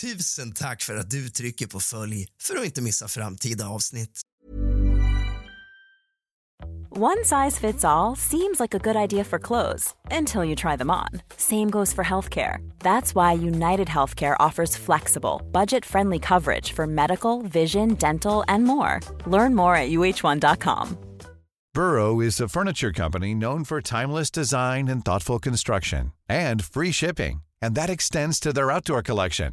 Tusen tack för att du trycker på följ för att inte missa framtida avsnitt. One size fits all seems like a good idea for clothes until you try them on. Same goes for healthcare. That's why United Healthcare offers flexible, budget friendly coverage for medical, vision, dental, and more. Learn more at uh1.com. Burrow is a furniture company known for timeless design and thoughtful construction and free shipping, and that extends to their outdoor collection.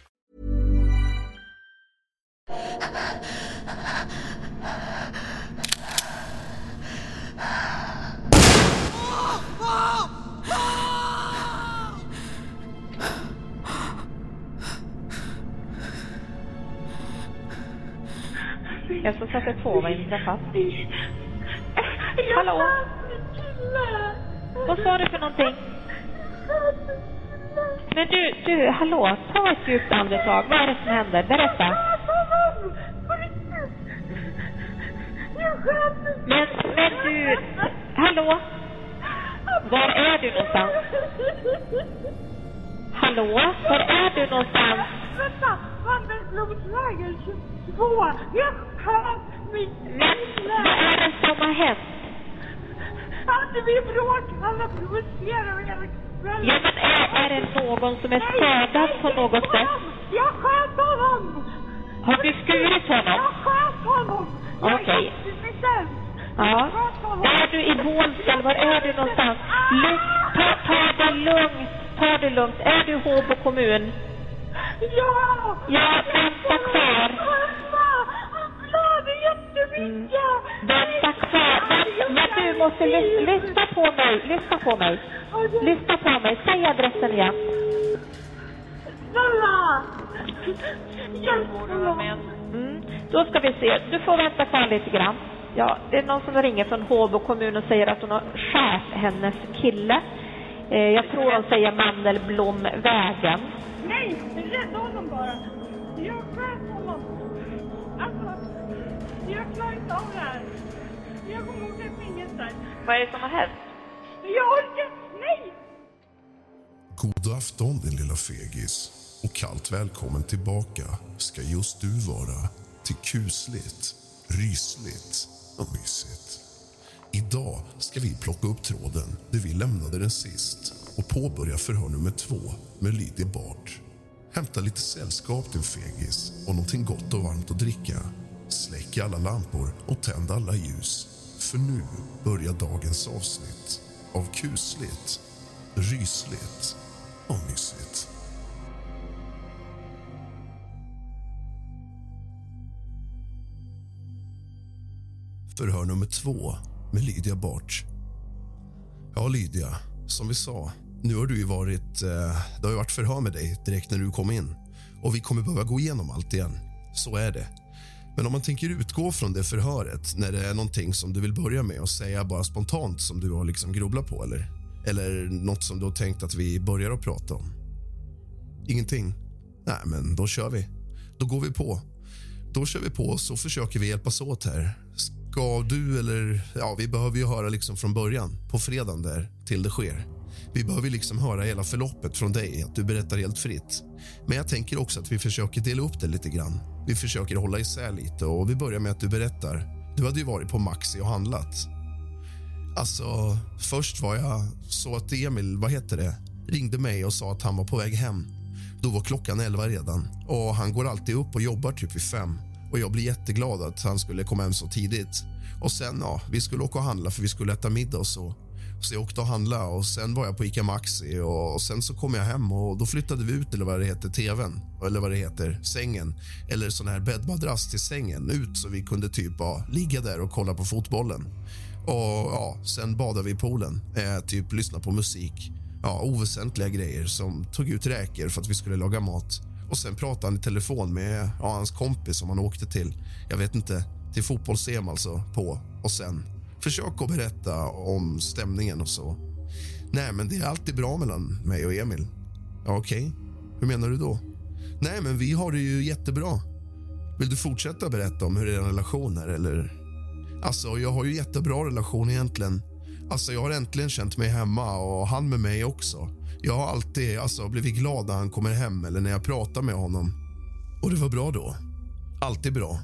Jag ska sätta på mig träffas. Hallå? Vad sa du för någonting? Men du, du, hallå, ta ett djupt andetag. Vad är det som händer? Berätta. Men, men du, hallå? Var är du någonstans? Hallå, var är du någonstans? Vänta! Vandringsblodsvägen 22! Vad är det som har hänt? Vi bråk? Alla provocerar mig hela kvällen. Ja, men är, är det någon som är skadad på något sätt? Jag sköt honom! Har du skurit honom? Jag sköt honom! Okej. Ja. Är du i Bålsta var är du någonstans? Lugn, ta, ta det lugnt. Ta det lugnt. Är du i Håbo kommun? Ja! Ja, vänta kvar. Jättemycket! Men, men du måste lys, lyssna på mig. Lyssna på mig. Lyssna på mig. Säg adressen igen. Snälla! Hjälp mig! Mm. Då ska vi se. Du får vänta kvar lite grann. Ja, det är någon som ringer från Håbo kommun och säger att hon har skärt hennes kille. Eh, jag tror hon säger Mandelblomvägen. Nej! Rädda honom bara! Jag sköt honom! Alltså, jag klarar inte av det här. Jag kommer åka i fängelse. Vad är det som har hänt? Jag orkar... Nej! God afton din lilla fegis och kallt välkommen tillbaka ska just du vara till kusligt, rysligt och mysigt. Idag ska vi plocka upp tråden där vi lämnade den sist och påbörja förhör nummer två med Lydia Bard. Hämta lite sällskap din fegis och någonting gott och varmt att dricka. Släck alla lampor och tänd alla ljus. För nu börjar dagens avsnitt av kusligt, rysligt och mysigt. Förhör nummer två med Lydia Bart. Ja, Lydia, som vi sa, nu har du ju varit, eh, det har ju varit förhör med dig direkt när du kom in. Och vi kommer behöva gå igenom allt igen. Så är det. Men om man tänker utgå från det förhöret när det är någonting som du vill börja med och säga bara spontant som du har liksom grubblat på eller? Eller något som du har tänkt att vi börjar att prata om? Ingenting? Nej, men då kör vi. Då går vi på. Då kör vi på så försöker vi hjälpas åt här. Ska du eller... Ja, vi behöver ju höra liksom från början, på fredagen där, till det sker. Vi behöver liksom höra hela förloppet från dig, att du berättar helt fritt. Men jag tänker också att vi försöker dela upp det lite grann. Vi försöker hålla isär lite och vi börjar med att du berättar. Du hade ju varit på Maxi och handlat. Alltså, först var jag så att Emil, vad heter det, ringde mig och sa att han var på väg hem. Då var klockan elva redan och han går alltid upp och jobbar typ vid fem. Och jag blir jätteglad att han skulle komma hem så tidigt. Och sen, ja, vi skulle åka och handla för vi skulle äta middag och så. Så jag åkte och handlade och sen var jag på Ica Maxi och, sen så kom jag hem och då flyttade vi ut, eller vad det heter, tvn, eller vad det heter, sängen, eller sån här bäddmadrass till sängen ut så vi kunde typ ja, ligga där och kolla på fotbollen. Och ja, sen badade vi i poolen, eh, typ lyssna på musik. Ja, oväsentliga grejer som tog ut räkor för att vi skulle laga mat. Och sen pratade han i telefon med ja, hans kompis som han åkte till. Jag vet inte, till fotbolls-EM alltså, på. Och sen försök att berätta om stämningen och så. Nej, men det är alltid bra mellan mig och Emil. Ja, Okej, okay. hur menar du då? Nej, men vi har det ju jättebra. Vill du fortsätta berätta om hur er relation är? Eller? Alltså, jag har ju jättebra relation egentligen. Alltså, jag har äntligen känt mig hemma och han med mig också. Jag har alltid alltså, blivit glad när han kommer hem eller när jag pratar med honom. Och det var bra då. Alltid bra.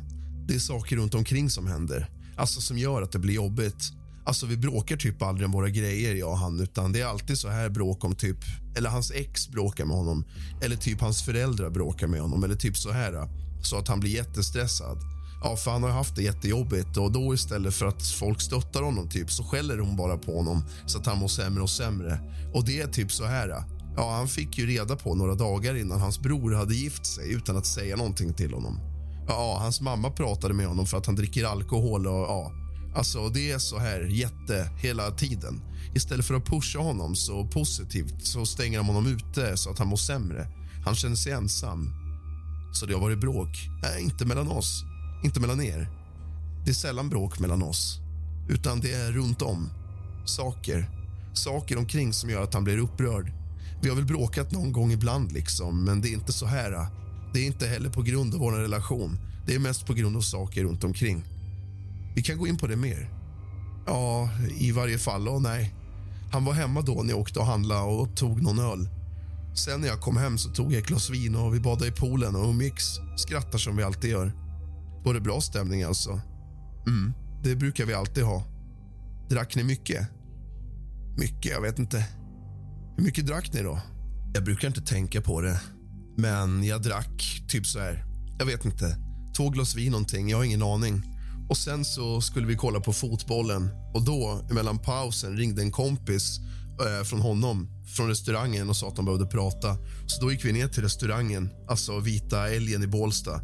Det är saker runt omkring som händer. Alltså som gör att det blir jobbigt. Alltså vi bråkar typ aldrig om våra grejer, jag och han. Utan det är alltid så här bråk om typ... Eller hans ex bråkar med honom. Eller typ hans föräldrar bråkar med honom. Eller typ så här. Så att han blir jättestressad. Ja, för han har haft det jättejobbigt och då istället för att folk stöttar honom typ så skäller hon bara på honom så att han mår sämre och sämre. Och det är typ så här. Ja, han fick ju reda på några dagar innan hans bror hade gift sig utan att säga någonting till honom. Ja, hans mamma pratade med honom för att han dricker alkohol och ja, alltså det är så här jätte hela tiden. Istället för att pusha honom så positivt så stänger de honom ute så att han mår sämre. Han känner sig ensam. Så det har varit bråk. Nej, inte mellan oss, inte mellan er. Det är sällan bråk mellan oss, utan det är runt om. Saker, saker omkring som gör att han blir upprörd. Vi har väl bråkat någon gång ibland, liksom, men det är inte så här det är inte heller på grund av vår relation. Det är mest på grund av saker runt omkring. Vi kan gå in på det mer. Ja, i varje fall. Och nej. Han var hemma då när jag åkte och handlade och tog någon öl. Sen när jag kom hem så tog jag ett glas vin och vi badade i poolen och umgicks. Skrattar som vi alltid gör. Var det bra stämning alltså? Mm, det brukar vi alltid ha. Drack ni mycket? Mycket? Jag vet inte. Hur mycket drack ni då? Jag brukar inte tänka på det. Men jag drack typ så här, jag vet inte, två glas vin någonting, jag har ingen aning. Och sen så skulle vi kolla på fotbollen och då mellan pausen ringde en kompis eh, från honom från restaurangen och sa att de behövde prata. Så då gick vi ner till restaurangen, alltså Vita älgen i Bålsta.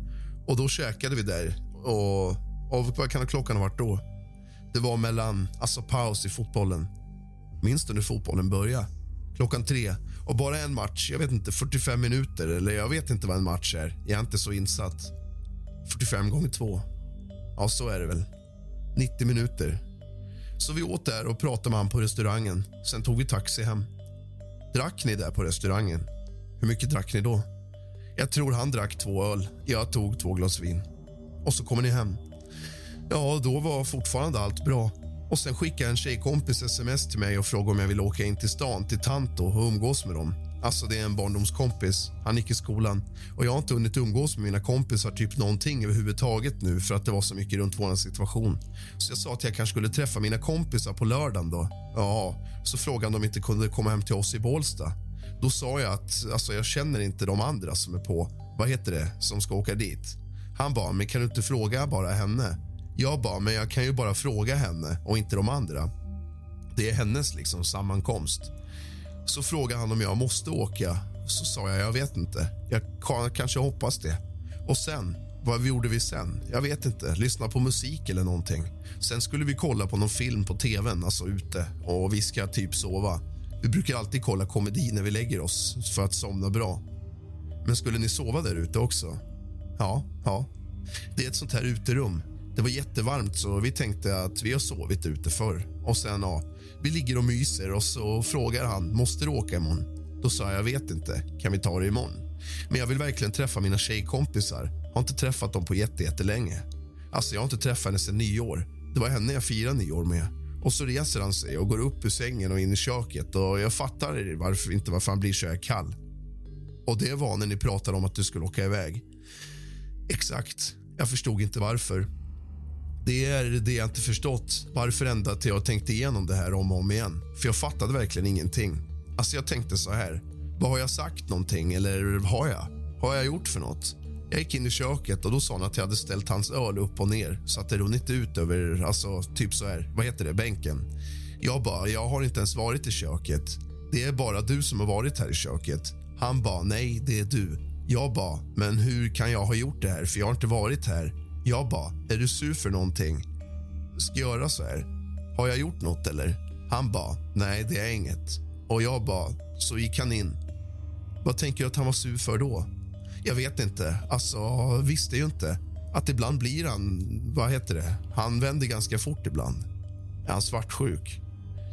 Och då käkade vi där. Och, och vad kan klockan ha varit då? Det var mellan, alltså paus i fotbollen. Minns du när fotbollen började? Klockan tre. Och bara en match, jag vet inte, 45 minuter eller jag vet inte vad en match är. Jag är inte så insatt. 45 gånger 2. Ja, så är det väl. 90 minuter. Så vi åt där och pratade med han på restaurangen. Sen tog vi taxi hem. Drack ni där på restaurangen? Hur mycket drack ni då? Jag tror han drack två öl. Jag tog två glas vin. Och så kommer ni hem. Ja, då var fortfarande allt bra. Och Sen skickade en tjejkompis sms till mig och frågade om jag ville åka in till stan till Tanto och umgås med dem. Alltså det är en barndomskompis. Han gick i skolan. Och Jag har inte hunnit umgås med mina kompisar typ någonting överhuvudtaget nu för att det var så mycket runt vår situation. Så jag sa att jag kanske skulle träffa mina kompisar på lördagen då. Ja, så frågade han om de inte kunde komma hem till oss i Bålsta. Då sa jag att alltså, jag känner inte de andra som är på, vad heter det, som ska åka dit. Han bara, men kan du inte fråga bara henne? Jag bara, men jag kan ju bara fråga henne och inte de andra. Det är hennes liksom sammankomst. Så frågade han om jag måste åka. Så sa jag, jag vet inte. Jag kanske hoppas det. Och sen, vad gjorde vi sen? Jag vet inte. Lyssna på musik eller någonting. Sen skulle vi kolla på någon film på tvn, alltså ute. Och vi ska typ sova. Vi brukar alltid kolla komedi när vi lägger oss för att somna bra. Men skulle ni sova där ute också? Ja, ja. Det är ett sånt här uterum det var jättevarmt så vi tänkte att vi har sovit ute förr. Och sen, ja, vi ligger och myser och så frågar han, måste du åka imorgon? Då sa jag, jag vet inte, kan vi ta det imorgon? Men jag vill verkligen träffa mina tjejkompisar. Har inte träffat dem på jättelänge. Alltså, jag har inte träffat henne sen nyår. Det var henne jag firade nyår med. Och så reser han sig och går upp ur sängen och in i köket och jag fattar varför, inte varför han blir så här kall. Och det var när ni pratade om att du skulle åka iväg. Exakt. Jag förstod inte varför. Det är det jag inte förstått. Varför ända till jag tänkte igenom det här om och om igen. För jag fattade verkligen ingenting. Alltså jag tänkte så här. Vad har jag sagt någonting eller har jag? Har jag gjort för något? Jag gick in i köket och då sa han att jag hade ställt hans öl upp och ner så att det runnit ut över, alltså typ så här, vad heter det, bänken. Jag bara, jag har inte ens varit i köket. Det är bara du som har varit här i köket. Han bara, nej, det är du. Jag bara, men hur kan jag ha gjort det här? För jag har inte varit här. Jag bara, är du sur för någonting? Ska jag göra så här? Har jag gjort nåt eller? Han bara, nej, det är inget. Och jag bara, så gick han in. Vad tänker du att han var sur för då? Jag vet inte. Alltså, visste ju inte. Att ibland blir han, vad heter det, han vänder ganska fort ibland. Är han svartsjuk?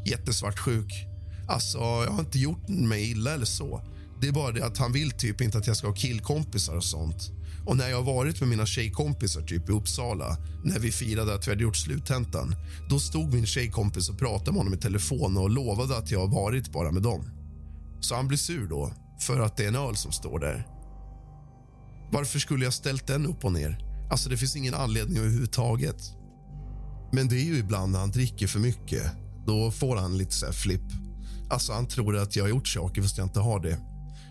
Jättesvartsjuk. Alltså, jag har inte gjort mig illa eller så. Det är bara det att han vill typ inte att jag ska ha killkompisar och sånt. Och när jag har varit med mina tjejkompisar typ i Uppsala när vi firade att vi hade gjort sluttentan då stod min tjejkompis och pratade med honom i telefon och lovade att jag har varit bara med dem. Så han blir sur då, för att det är en öl som står där. Varför skulle jag ställt den upp och ner? Alltså, det finns ingen anledning överhuvudtaget. Men det är ju ibland när han dricker för mycket. Då får han lite så här flipp. Alltså, han tror att jag har gjort saker fast jag inte har det.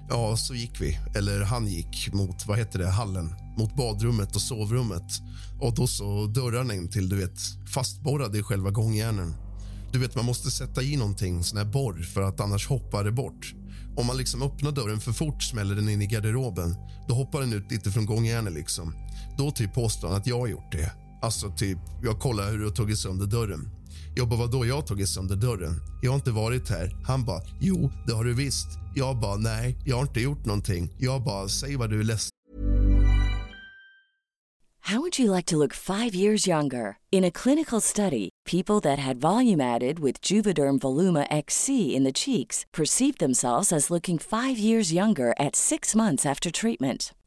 Ja, så gick vi, eller han gick mot vad heter det, hallen, mot badrummet och sovrummet. Och då så dörrarna in till, du vet, fastborrade i själva gångjärnen. Du vet, man måste sätta i någonting, sån här borr, för att annars hoppar det bort. Om man liksom öppnar dörren för fort smäller den in i garderoben. Då hoppar den ut lite från gångjärnet liksom. Då typ påstår han att jag har gjort det. Alltså typ, jag kollar hur du har tagit sönder dörren. Jag bara, vadå jag har tagit sönder dörren? Jag har inte varit här. Han bara, jo, det har du visst. Jag bara, nej, jag har inte gjort någonting. Jag bara, säg vad du är ledsen How would you like to look five years younger? In a clinical study, people that had volume added with Juvederm Voluma XC in the cheeks perceived themselves as looking five years younger at six months after treatment.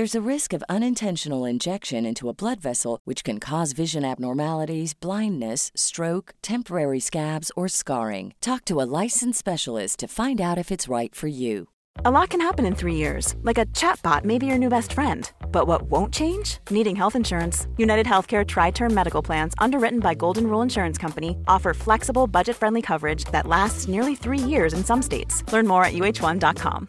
There's a risk of unintentional injection into a blood vessel, which can cause vision abnormalities, blindness, stroke, temporary scabs, or scarring. Talk to a licensed specialist to find out if it's right for you. A lot can happen in three years, like a chatbot may be your new best friend. But what won't change? Needing health insurance. United Healthcare Tri Term Medical Plans, underwritten by Golden Rule Insurance Company, offer flexible, budget friendly coverage that lasts nearly three years in some states. Learn more at uh1.com.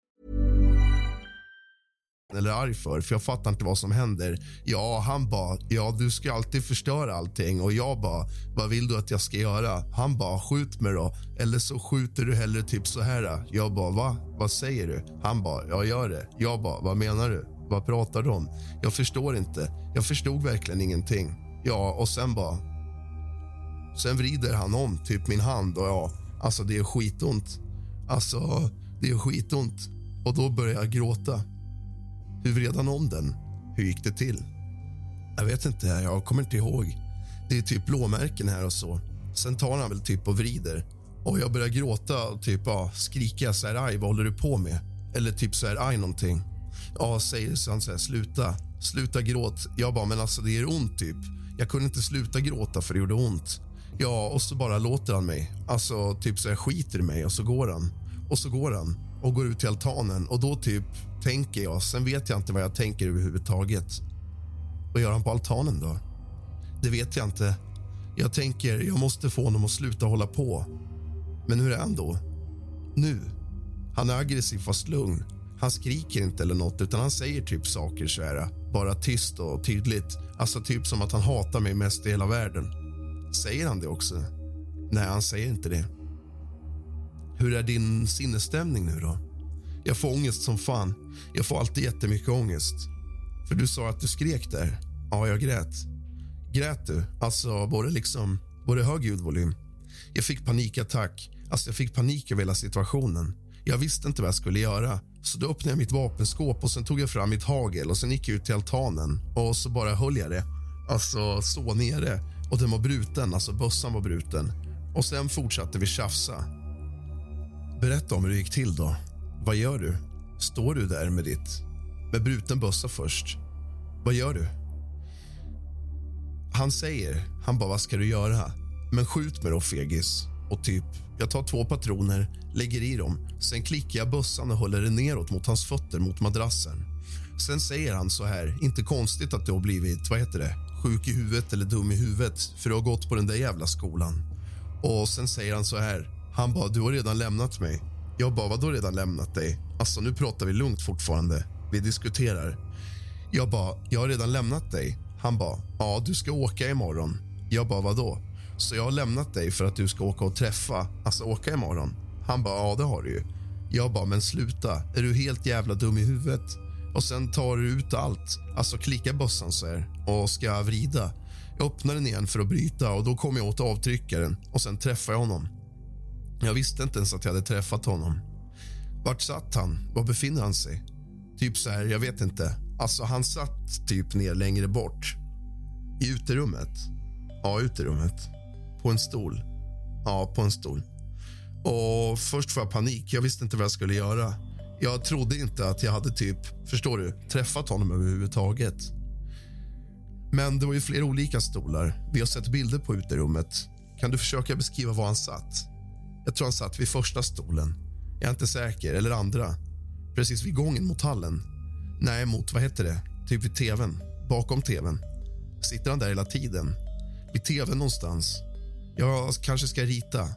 eller arg för, för jag fattar inte vad som händer. Ja, han bara, ja du ska alltid förstöra allting och jag bara, vad vill du att jag ska göra? Han bara, skjut mig då, eller så skjuter du hellre typ så här. Jag bara, va? Vad säger du? Han bara, jag gör det. Jag bara, vad menar du? Vad pratar du om? Jag förstår inte. Jag förstod verkligen ingenting. Ja, och sen bara... Sen vrider han om typ min hand och ja, alltså det är skitont. Alltså, det är skitont. Och då börjar jag gråta. Hur vred han om den? Hur gick det till? Jag vet inte, jag kommer inte ihåg. Det är typ blåmärken här och så. Sen tar han väl typ och vrider. Och jag börjar gråta och typ ja, skrika så här, aj, vad håller du på med? Eller typ så här, aj någonting. Ja, säger så han så här, sluta, sluta gråt. Jag bara, men alltså det gör ont typ. Jag kunde inte sluta gråta för det gjorde ont. Ja, och så bara låter han mig. Alltså typ så här, skiter i mig och så går han. Och så går han och går ut till altanen och då typ tänker jag. Sen vet jag inte vad jag tänker överhuvudtaget. Vad gör han på altanen då? Det vet jag inte. Jag tänker jag måste få honom att sluta hålla på. Men hur är han då? Nu? Han är aggressiv fast lugn. Han skriker inte eller nåt utan han säger typ saker så här, bara tyst och tydligt. Alltså typ som att han hatar mig mest i hela världen. Säger han det också? Nej, han säger inte det. Hur är din sinnesstämning nu då? Jag får ångest som fan. Jag får alltid jättemycket ångest. För du sa att du skrek där. Ja, jag grät. Grät du? Alltså, var det liksom... både hög ljudvolym? Jag fick panikattack. Alltså, jag fick panik över hela situationen. Jag visste inte vad jag skulle göra. Så då öppnade jag mitt vapenskåp och sen tog jag fram mitt hagel och sen gick jag ut till altanen och så bara höll jag det. Alltså så nere. Och den var bruten, alltså bössan var bruten. Och sen fortsatte vi tjafsa. Berätta om hur det gick till då. Vad gör du? Står du där med ditt... Med bruten bössa först. Vad gör du? Han säger, han bara, vad ska du göra? Men skjut mig då, fegis. Och typ, jag tar två patroner, lägger i dem. Sen klickar jag bössan och håller den neråt mot hans fötter mot madrassen. Sen säger han så här, inte konstigt att du har blivit, vad heter det, sjuk i huvudet eller dum i huvudet, för du har gått på den där jävla skolan. Och sen säger han så här, han bara, du har redan lämnat mig. Jag bara, vadå redan lämnat dig? Alltså nu pratar vi lugnt fortfarande. Vi diskuterar. Jag bara, jag har redan lämnat dig. Han bara, ja du ska åka imorgon. Jag bara, vadå? Så jag har lämnat dig för att du ska åka och träffa, alltså åka imorgon. Han bara, ja det har du ju. Jag bara, men sluta. Är du helt jävla dum i huvudet? Och sen tar du ut allt, alltså klickar bössan så här och ska vrida. Jag öppnar den igen för att bryta och då kommer jag åt avtryckaren och sen träffar jag honom. Jag visste inte ens att jag hade träffat honom. Vart satt han? Var befinner han sig? Typ så här, jag vet inte. Alltså, han satt typ ner längre bort. I uterummet. Ja, uterummet. På en stol. Ja, på en stol. Och Först får jag panik. Jag visste inte vad jag skulle göra. Jag trodde inte att jag hade typ, förstår du, träffat honom överhuvudtaget. Men det var ju flera olika stolar. Vi har sett bilder på uterummet. Kan du försöka beskriva var han satt? Jag tror han satt vid första stolen. Jag är inte säker. Eller andra. Precis vid gången mot hallen. Nej, mot vad heter det? Typ vid tvn. Bakom tvn. Sitter han där hela tiden? Vid tvn någonstans. Jag kanske ska rita.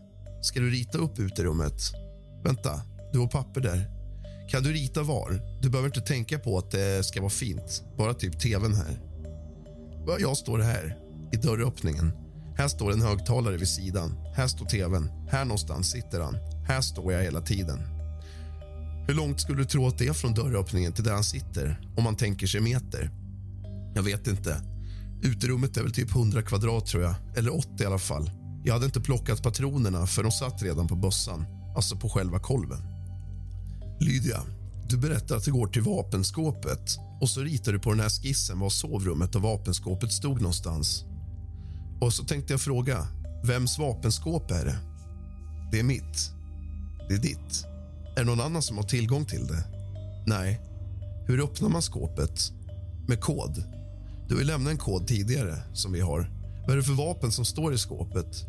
Ska du rita upp uterummet? Vänta, du har papper där. Kan du rita var? Du behöver inte tänka på att det ska vara fint. Bara typ tvn här. Jag står här, i dörröppningen. Här står en högtalare vid sidan. Här står tvn. Här någonstans sitter han. Här står jag hela tiden. Hur långt skulle du tro att det är från dörröppningen till där han sitter? Om man tänker sig meter. Jag vet inte. Uterummet är väl typ 100 kvadrat, tror jag. Eller 80 i alla fall. Jag hade inte plockat patronerna, för de satt redan på bössan. Alltså på själva kolven. Lydia, du berättar att du går till vapenskåpet och så ritar du på den här skissen var sovrummet och vapenskåpet stod någonstans. Och så tänkte jag fråga, vems vapenskåp är det? Det är mitt. Det är ditt. Är det någon annan som har tillgång till det? Nej. Hur öppnar man skåpet? Med kod. Du har ju lämnat en kod tidigare som vi har. Vad är det för vapen som står i skåpet?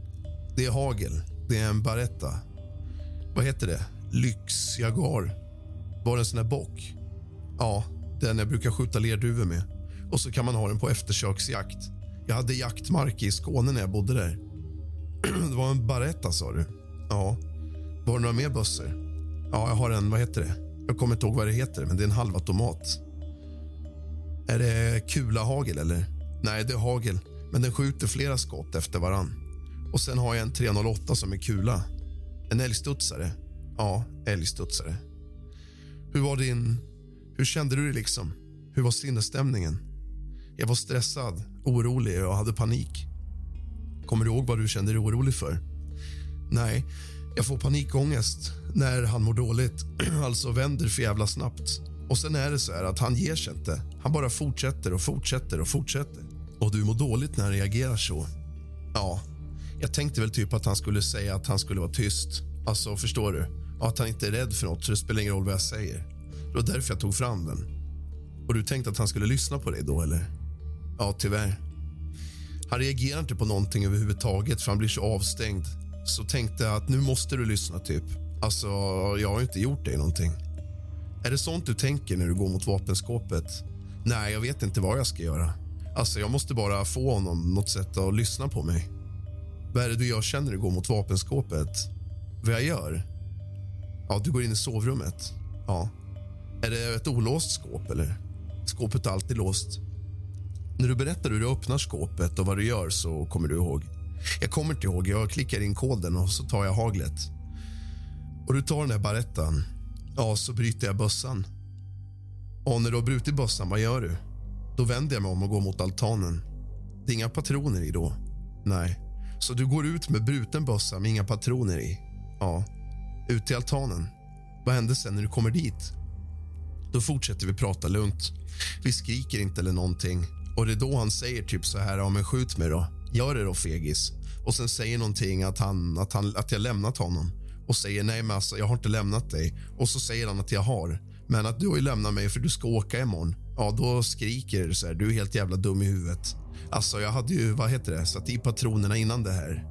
Det är hagel. Det är en Baretta. Vad heter det? Lyx Jaguar. Var det en sån här bock? Ja, den jag brukar skjuta lerduvor med. Och så kan man ha den på eftersöksjakt. Jag hade jaktmark i Skåne när jag bodde där. Det var en Baretta, sa du? Ja. Var det några mer bössor? Ja, jag har en, vad heter det? Jag kommer inte ihåg vad det heter, men det är en halvautomat. Är det kula-hagel eller? Nej, det är hagel, men den skjuter flera skott efter varann. Och sen har jag en 308 som är kula. En älgstudsare. Ja, älgstudsare. Hur var din... Hur kände du dig liksom? Hur var sinnesstämningen? Jag var stressad, orolig och hade panik. Kommer du ihåg vad du kände dig orolig för? Nej, jag får panikångest när han mår dåligt. Alltså vänder för jävla snabbt. Och sen är det så här att han ger sig inte. Han bara fortsätter och fortsätter och fortsätter. Och du mår dåligt när han reagerar så. Ja, jag tänkte väl typ att han skulle säga att han skulle vara tyst. Alltså, förstår du? Och att han inte är rädd för nåt så det spelar ingen roll vad jag säger. Det var därför jag tog fram den. Och du tänkte att han skulle lyssna på dig då, eller? Ja, tyvärr. Han reagerar inte på någonting överhuvudtaget för han blir så avstängd. Så tänkte jag att nu måste du lyssna, typ. Alltså, jag har inte gjort dig någonting. Är det sånt du tänker när du går mot vapenskåpet? Nej, jag vet inte vad jag ska göra. Alltså, jag måste bara få honom något sätt att lyssna på mig. Vad är det du gör sen när du går mot vapenskåpet? Vad jag gör? Ja, du går in i sovrummet. Ja. Är det ett olåst skåp, eller? Skåpet är alltid låst. När du berättar hur du öppnar skåpet och vad du gör så kommer du ihåg. Jag kommer inte ihåg. Jag klickar in koden och så tar jag haglet. och du tar den här barettan, ja, så bryter jag bössan. Och när du har brutit bössan, vad gör du? Då vänder jag mig om och går mot altanen. Det är inga patroner i då. Nej. Så du går ut med bruten bössa med inga patroner i? Ja. Ut till altanen. Vad händer sen när du kommer dit? Då fortsätter vi prata lugnt. Vi skriker inte eller någonting. Och det är då han säger typ så här, ja men skjut mig då. Gör det då fegis. Och sen säger någonting att, han, att, han, att jag lämnat honom. Och säger nej men alltså, jag har inte lämnat dig. Och så säger han att jag har. Men att du har ju lämnat mig för du ska åka imorgon. Ja, då skriker du så här, du är helt jävla dum i huvudet. Alltså jag hade ju, vad heter det, satt i patronerna innan det här.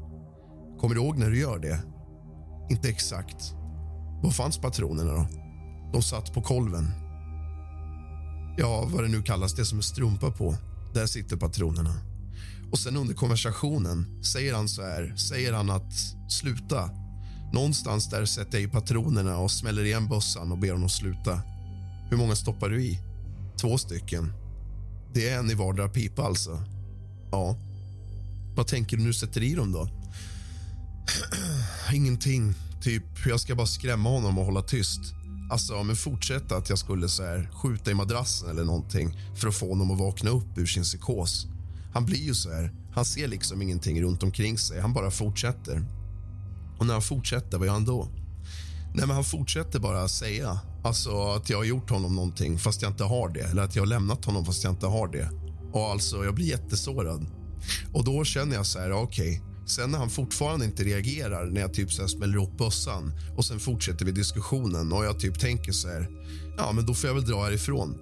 Kommer du ihåg när du gör det? Inte exakt. Var fanns patronerna då? De satt på kolven. Ja, vad det nu kallas, det som är strumpa på. Där sitter patronerna. Och sen under konversationen säger han så här, säger han att sluta. Någonstans där sätter jag i patronerna och smäller igen bössan och ber honom sluta. Hur många stoppar du i? Två stycken. Det är en i vardera pipa alltså. Ja. Vad tänker du nu sätter i dem då? Ingenting. Typ, jag ska bara skrämma honom och hålla tyst. Alltså, men fortsätta att jag skulle så här, skjuta i madrassen eller någonting för att få honom att vakna upp ur sin psykos. Han blir ju så här. Han ser liksom ingenting runt omkring sig. Han bara fortsätter. Och när han fortsätter, vad gör han då? Nej, men han fortsätter bara säga alltså att jag har gjort honom någonting fast jag inte har det. Eller att jag har lämnat honom fast jag inte har det. Och alltså, jag blir jättesårad. Och då känner jag så här, okej. Okay. Sen när han fortfarande inte reagerar när jag typ så här smäller upp bössan och sen fortsätter vi diskussionen och jag typ tänker så här, ja men då får jag väl dra härifrån.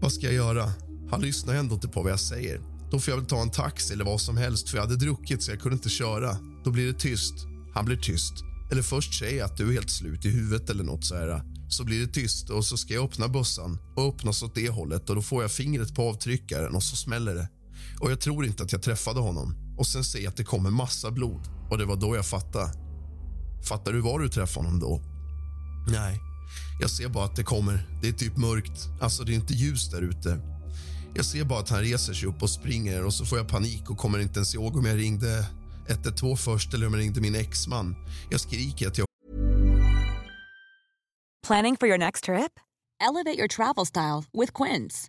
Vad ska jag göra? Han lyssnar ändå inte på vad jag säger. Då får jag väl ta en taxi eller vad som helst för jag hade druckit så jag kunde inte köra. Då blir det tyst. Han blir tyst. Eller först säger jag att du är helt slut i huvudet eller nåt så här. Så blir det tyst och så ska jag öppna bössan och öppnas åt det hållet och då får jag fingret på avtryckaren och så smäller det. Och jag tror inte att jag träffade honom och sen ser jag att det kommer massa blod och det var då jag fattade. Fattar du var du träffade honom då? Nej, jag ser bara att det kommer. Det är typ mörkt. Alltså det är inte ljus där ute. Jag ser bara att han reser sig upp och springer och så får jag panik och kommer inte ens ihåg om jag ringde 112 först eller om jag ringde min exman. Jag skriker att jag... Planning for your next trip? Elevate your travel style with Quince.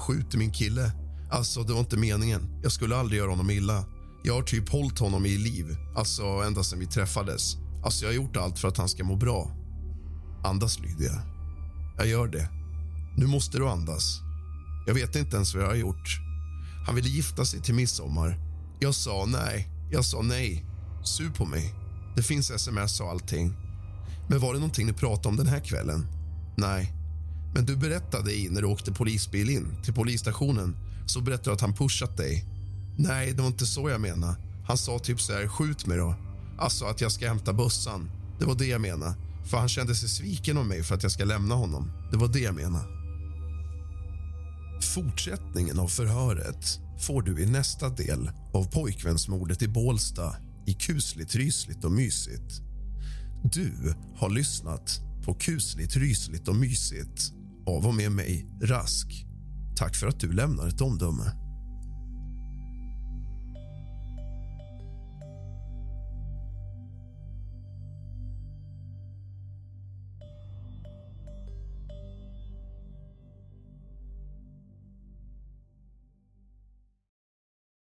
Skjuter min kille. Alltså, det var inte meningen. Jag skulle aldrig göra honom illa. Jag har typ hållit honom i liv, alltså ända sedan vi träffades. Alltså, jag har gjort allt för att han ska må bra. Andas, Lydia. Jag gör det. Nu måste du andas. Jag vet inte ens vad jag har gjort. Han ville gifta sig till midsommar. Jag sa nej. Jag sa nej. Sur på mig. Det finns sms och allting. Men var det någonting ni pratade om den här kvällen? Nej. Men du berättade i när du åkte polisbil in till polisstationen så berättade du att han pushat dig. Nej, det var inte så jag menade. Han sa typ så här, skjut mig då. Alltså att jag ska hämta bössan. Det var det jag menade. För han kände sig sviken av mig för att jag ska lämna honom. Det var det jag menade. Fortsättningen av förhöret får du i nästa del av pojkvänsmordet i Bålsta i kusligt, rysligt och mysigt. Du har lyssnat på kusligt, rysligt och mysigt av och med mig, Rask. Tack för att du lämnar ett omdöme.